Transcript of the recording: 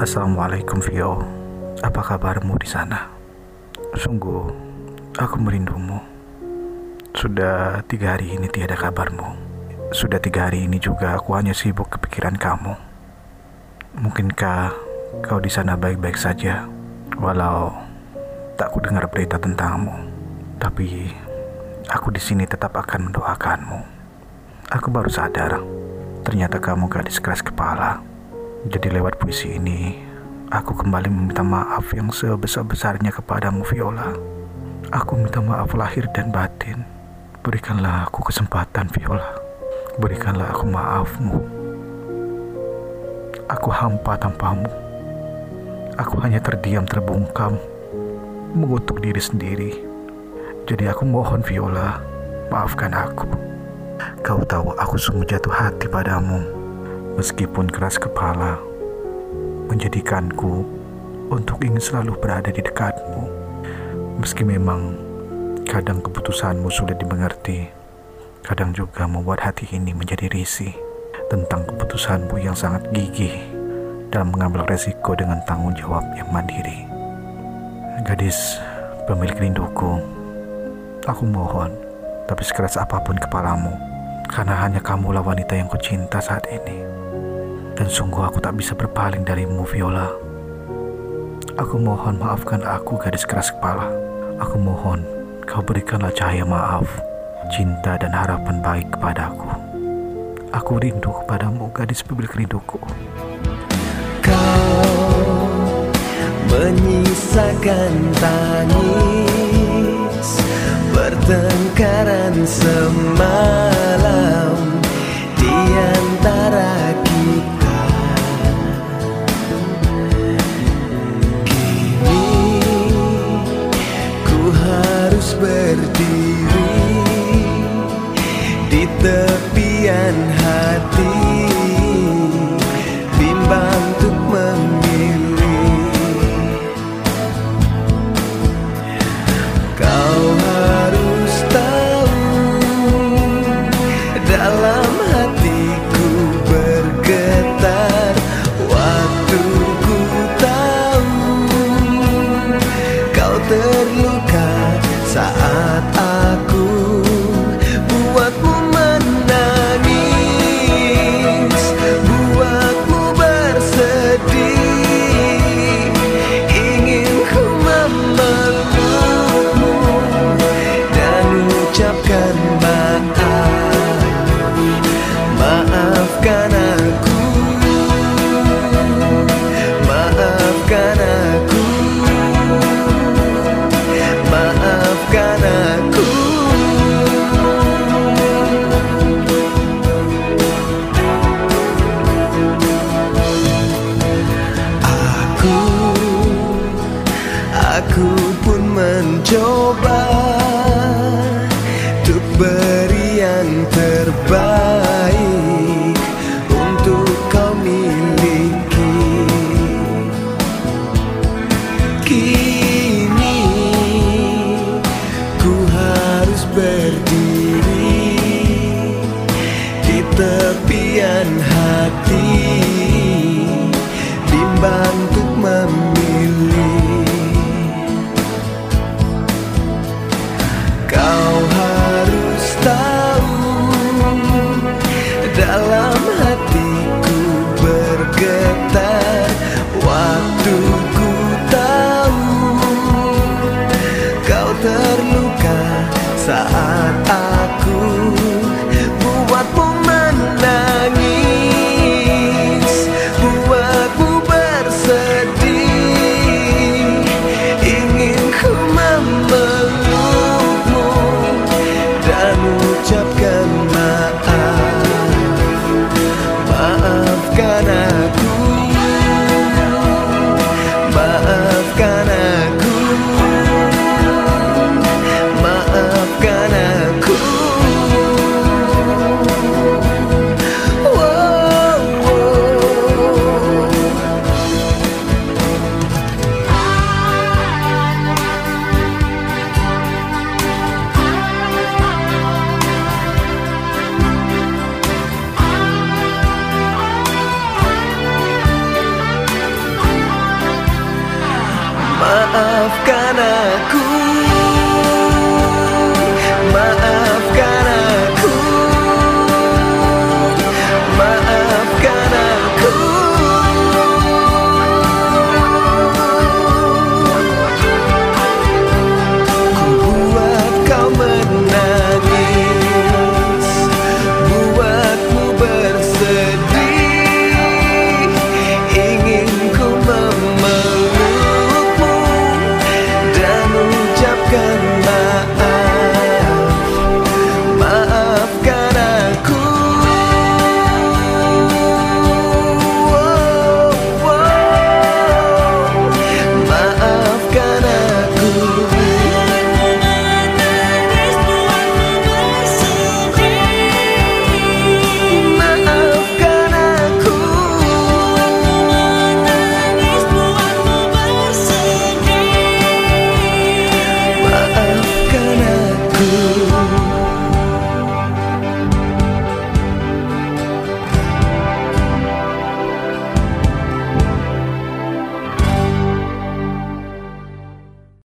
Assalamualaikum Vio. Apa kabarmu di sana? Sungguh, aku merindumu. Sudah tiga hari ini tiada kabarmu. Sudah tiga hari ini juga aku hanya sibuk kepikiran kamu. Mungkinkah kau di sana baik-baik saja, walau tak ku dengar berita tentangmu. Tapi aku di sini tetap akan mendoakanmu. Aku baru sadar, ternyata kamu gadis keras kepala. Jadi lewat puisi ini, aku kembali meminta maaf yang sebesar-besarnya kepadamu Viola. Aku minta maaf lahir dan batin. Berikanlah aku kesempatan Viola. Berikanlah aku maafmu. Aku hampa tanpamu. Aku hanya terdiam terbungkam, mengutuk diri sendiri. Jadi aku mohon Viola, maafkan aku. Kau tahu aku sungguh jatuh hati padamu meskipun keras kepala, menjadikanku untuk ingin selalu berada di dekatmu. Meski memang kadang keputusanmu sulit dimengerti, kadang juga membuat hati ini menjadi risih tentang keputusanmu yang sangat gigih dalam mengambil resiko dengan tanggung jawab yang mandiri. Gadis pemilik rinduku, aku mohon, tapi sekeras apa pun kepalamu, karena hanya kamulah wanita yang kucinta saat ini. Dan sungguh aku tak bisa berpaling darimu, Viola. Aku mohon maafkan aku, gadis keras kepala. Aku mohon kau berikanlah cahaya maaf, cinta dan harapan baik kepadaku. Aku rindu kepadamu, gadis pemilik rinduku. Kau menyisakan tangis Bertengkaran semalam Di antara berdiri Aku pun mencoba Untuk beri yang terbaik Untuk kau miliki. Kini ku harus berdiri di tepian hati bimbang untuk memilih saat aku buatmu menangis, buatmu bersedih, ingin ku memelukmu dan ucapkan maaf, maafkan aku, maafkan aku. you